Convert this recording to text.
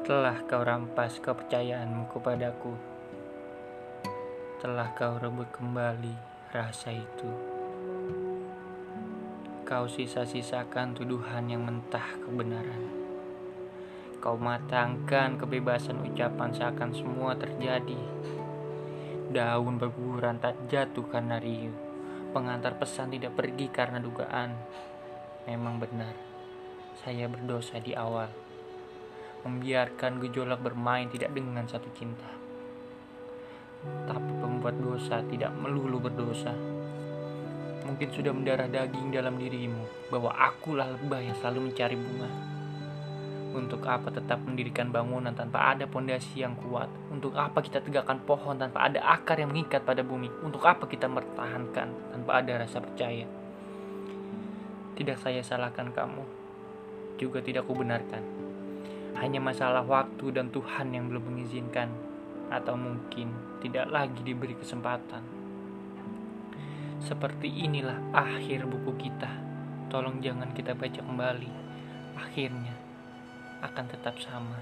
Telah kau rampas kepercayaanmu kepadaku. Telah kau rebut kembali rasa itu. Kau sisa-sisakan tuduhan yang mentah kebenaran. Kau matangkan kebebasan ucapan seakan semua terjadi. Daun berguguran tak jatuh karena riuh. Pengantar pesan tidak pergi karena dugaan. Memang benar, saya berdosa di awal. Membiarkan gejolak bermain tidak dengan satu cinta. Tapi pembuat dosa tidak melulu berdosa. Mungkin sudah mendarah daging dalam dirimu bahwa akulah lebah yang selalu mencari bunga. Untuk apa tetap mendirikan bangunan tanpa ada pondasi yang kuat? Untuk apa kita tegakkan pohon tanpa ada akar yang mengikat pada bumi? Untuk apa kita mempertahankan tanpa ada rasa percaya? Tidak saya salahkan kamu, juga tidak kubenarkan. Hanya masalah waktu dan Tuhan yang belum mengizinkan, atau mungkin tidak lagi diberi kesempatan. Seperti inilah akhir buku kita. Tolong jangan kita baca kembali. Akhirnya akan tetap sama.